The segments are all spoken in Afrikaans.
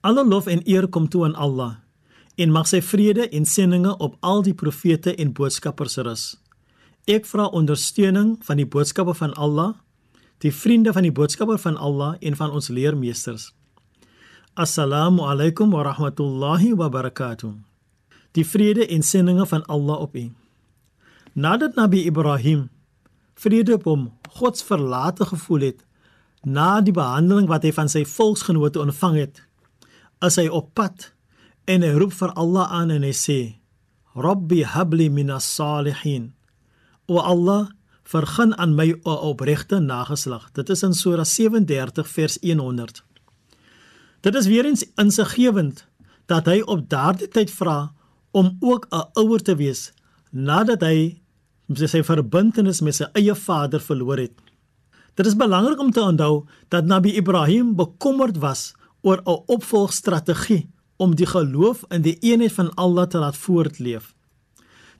Alle lof en eer kom toe aan Allah en mag sy vrede en seëninge op al die profete en boodskappers rus. Ek vra ondersteuning van die boodskappe van Allah, die vriende van die boodskapper van Allah en van ons leermeesters. Assalamu alaykum wa rahmatullahi wa barakatuh. Die vrede en seëninge van Allah op u. Nadat Nabi Ibrahim vrede op hom God se verlate gevoel het na die behandeling wat hy van sy volksgenote ontvang het, is hy op pad en hy roep vir Allah aan en hy sê: "Rabbi habli minas salihin." O Allah, vergun aan my 'n opregte nageslag. Dit is in Sura 37 vers 100. Dit is weer eens insiggewend dat hy op daardie tyd vra om ook 'n ouer te wees nadat hy sy verbintenis met sy eie vader verloor het. Dit is belangrik om te onthou dat Nabi Ibrahim bekommerd was oor 'n opvolgstrategie om die geloof in die eenheid van Allah te laat voortleef.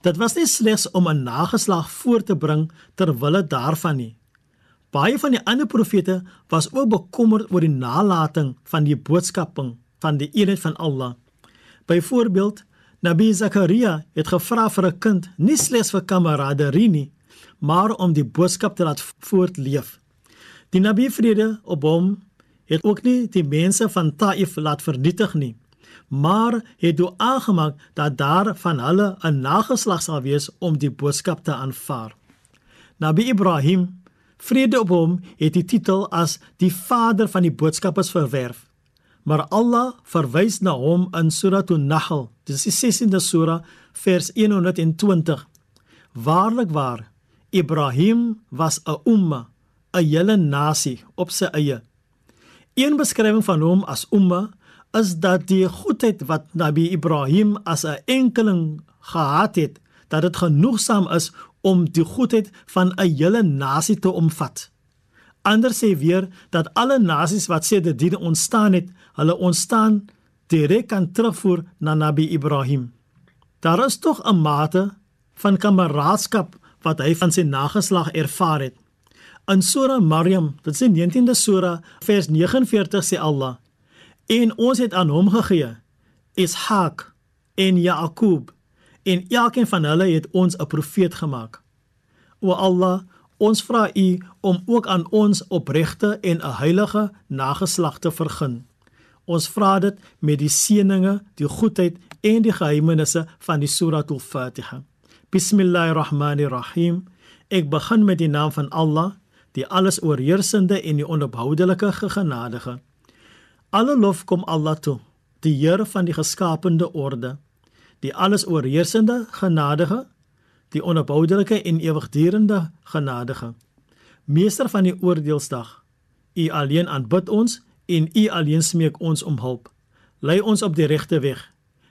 Dit was nie slegs om 'n nageslag voort te bring ter wille daarvan nie. Baie van die ander profete was ook bekommerd oor die nalatiging van die boodskaping van die eenheid van Allah. Byvoorbeeld, Nabi Zakaria het gevra vir 'n kind, nie slegs vir kameraderie nie, maar om die boodskap te laat voortleef. Die Nabi vrede op hom het ook nie die mense van Taif laat vernietig nie, maar het toe aangemaak dat daar van hulle 'n nageslag sal wees om die boodskap te aanvaar. Nabi Ibrahim, vrede op hom, het die titel as die vader van die boodskappers verwerf. Maar Allah verwys na hom in Surah An-Nahl, dis die 16de sura vers 120. Waarlik waar, Ibrahim was 'n umma, 'n hele nasie op sy eie. Een beskrywing van hom as umma is dat die goedheid wat Nabi Ibrahim as 'n enkeling gehad het, dat dit genoegsaam is om die goedheid van 'n hele nasie te omvat. Anders sê weer dat alle nasies wat sedertdien ontstaan het, hulle ontstaan direk kan terugvoer na Nabi Ibrahim. Daar is tog 'n mate van kameraadskap wat hy van sy nageslag ervaar het. In Surah Maryam, dit is die 19de sura, vers 49 sê Allah: "En ons het aan hom gegee Ishak en Jakob, en elkeen van hulle het ons 'n profeet gemaak." O Allah, ons vra U om ook aan ons opregte en 'n heilige nageslag te vergun. Ons vra dit met die seëninge, die goedheid en die geheimenisse van die Suratul Fatiha. Bismillahirrahmanirrahim. Ek begin met die naam van Allah, die alles oorheersende en die onophoudelike genadige. Alle lof kom Allah toe, die Here van die geskaapte orde, die alles oorheersende genadige, die onophoudelike en ewigdurende genadige. Meester van die oordeelsdag. U alleen aanbid ons en U alleen smeek ons om hulp. Lei ons op die regte weg,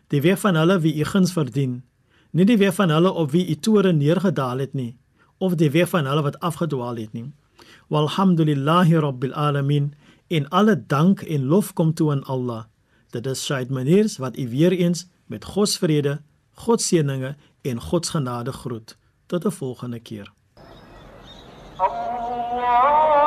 die weg van hulle wie U guns verdien, nie die weg van hulle op wie U toore neergedaal het nie, of die weg van hulle wat afgedwaal het nie. Walhamdulillahi rabbil alamin. En alle dank en lof kom toe aan Allah. Dit is Said Maniers wat u weer eens met God se vrede, God se seëninge en God se genade groet. Tot 'n volgende keer. Allah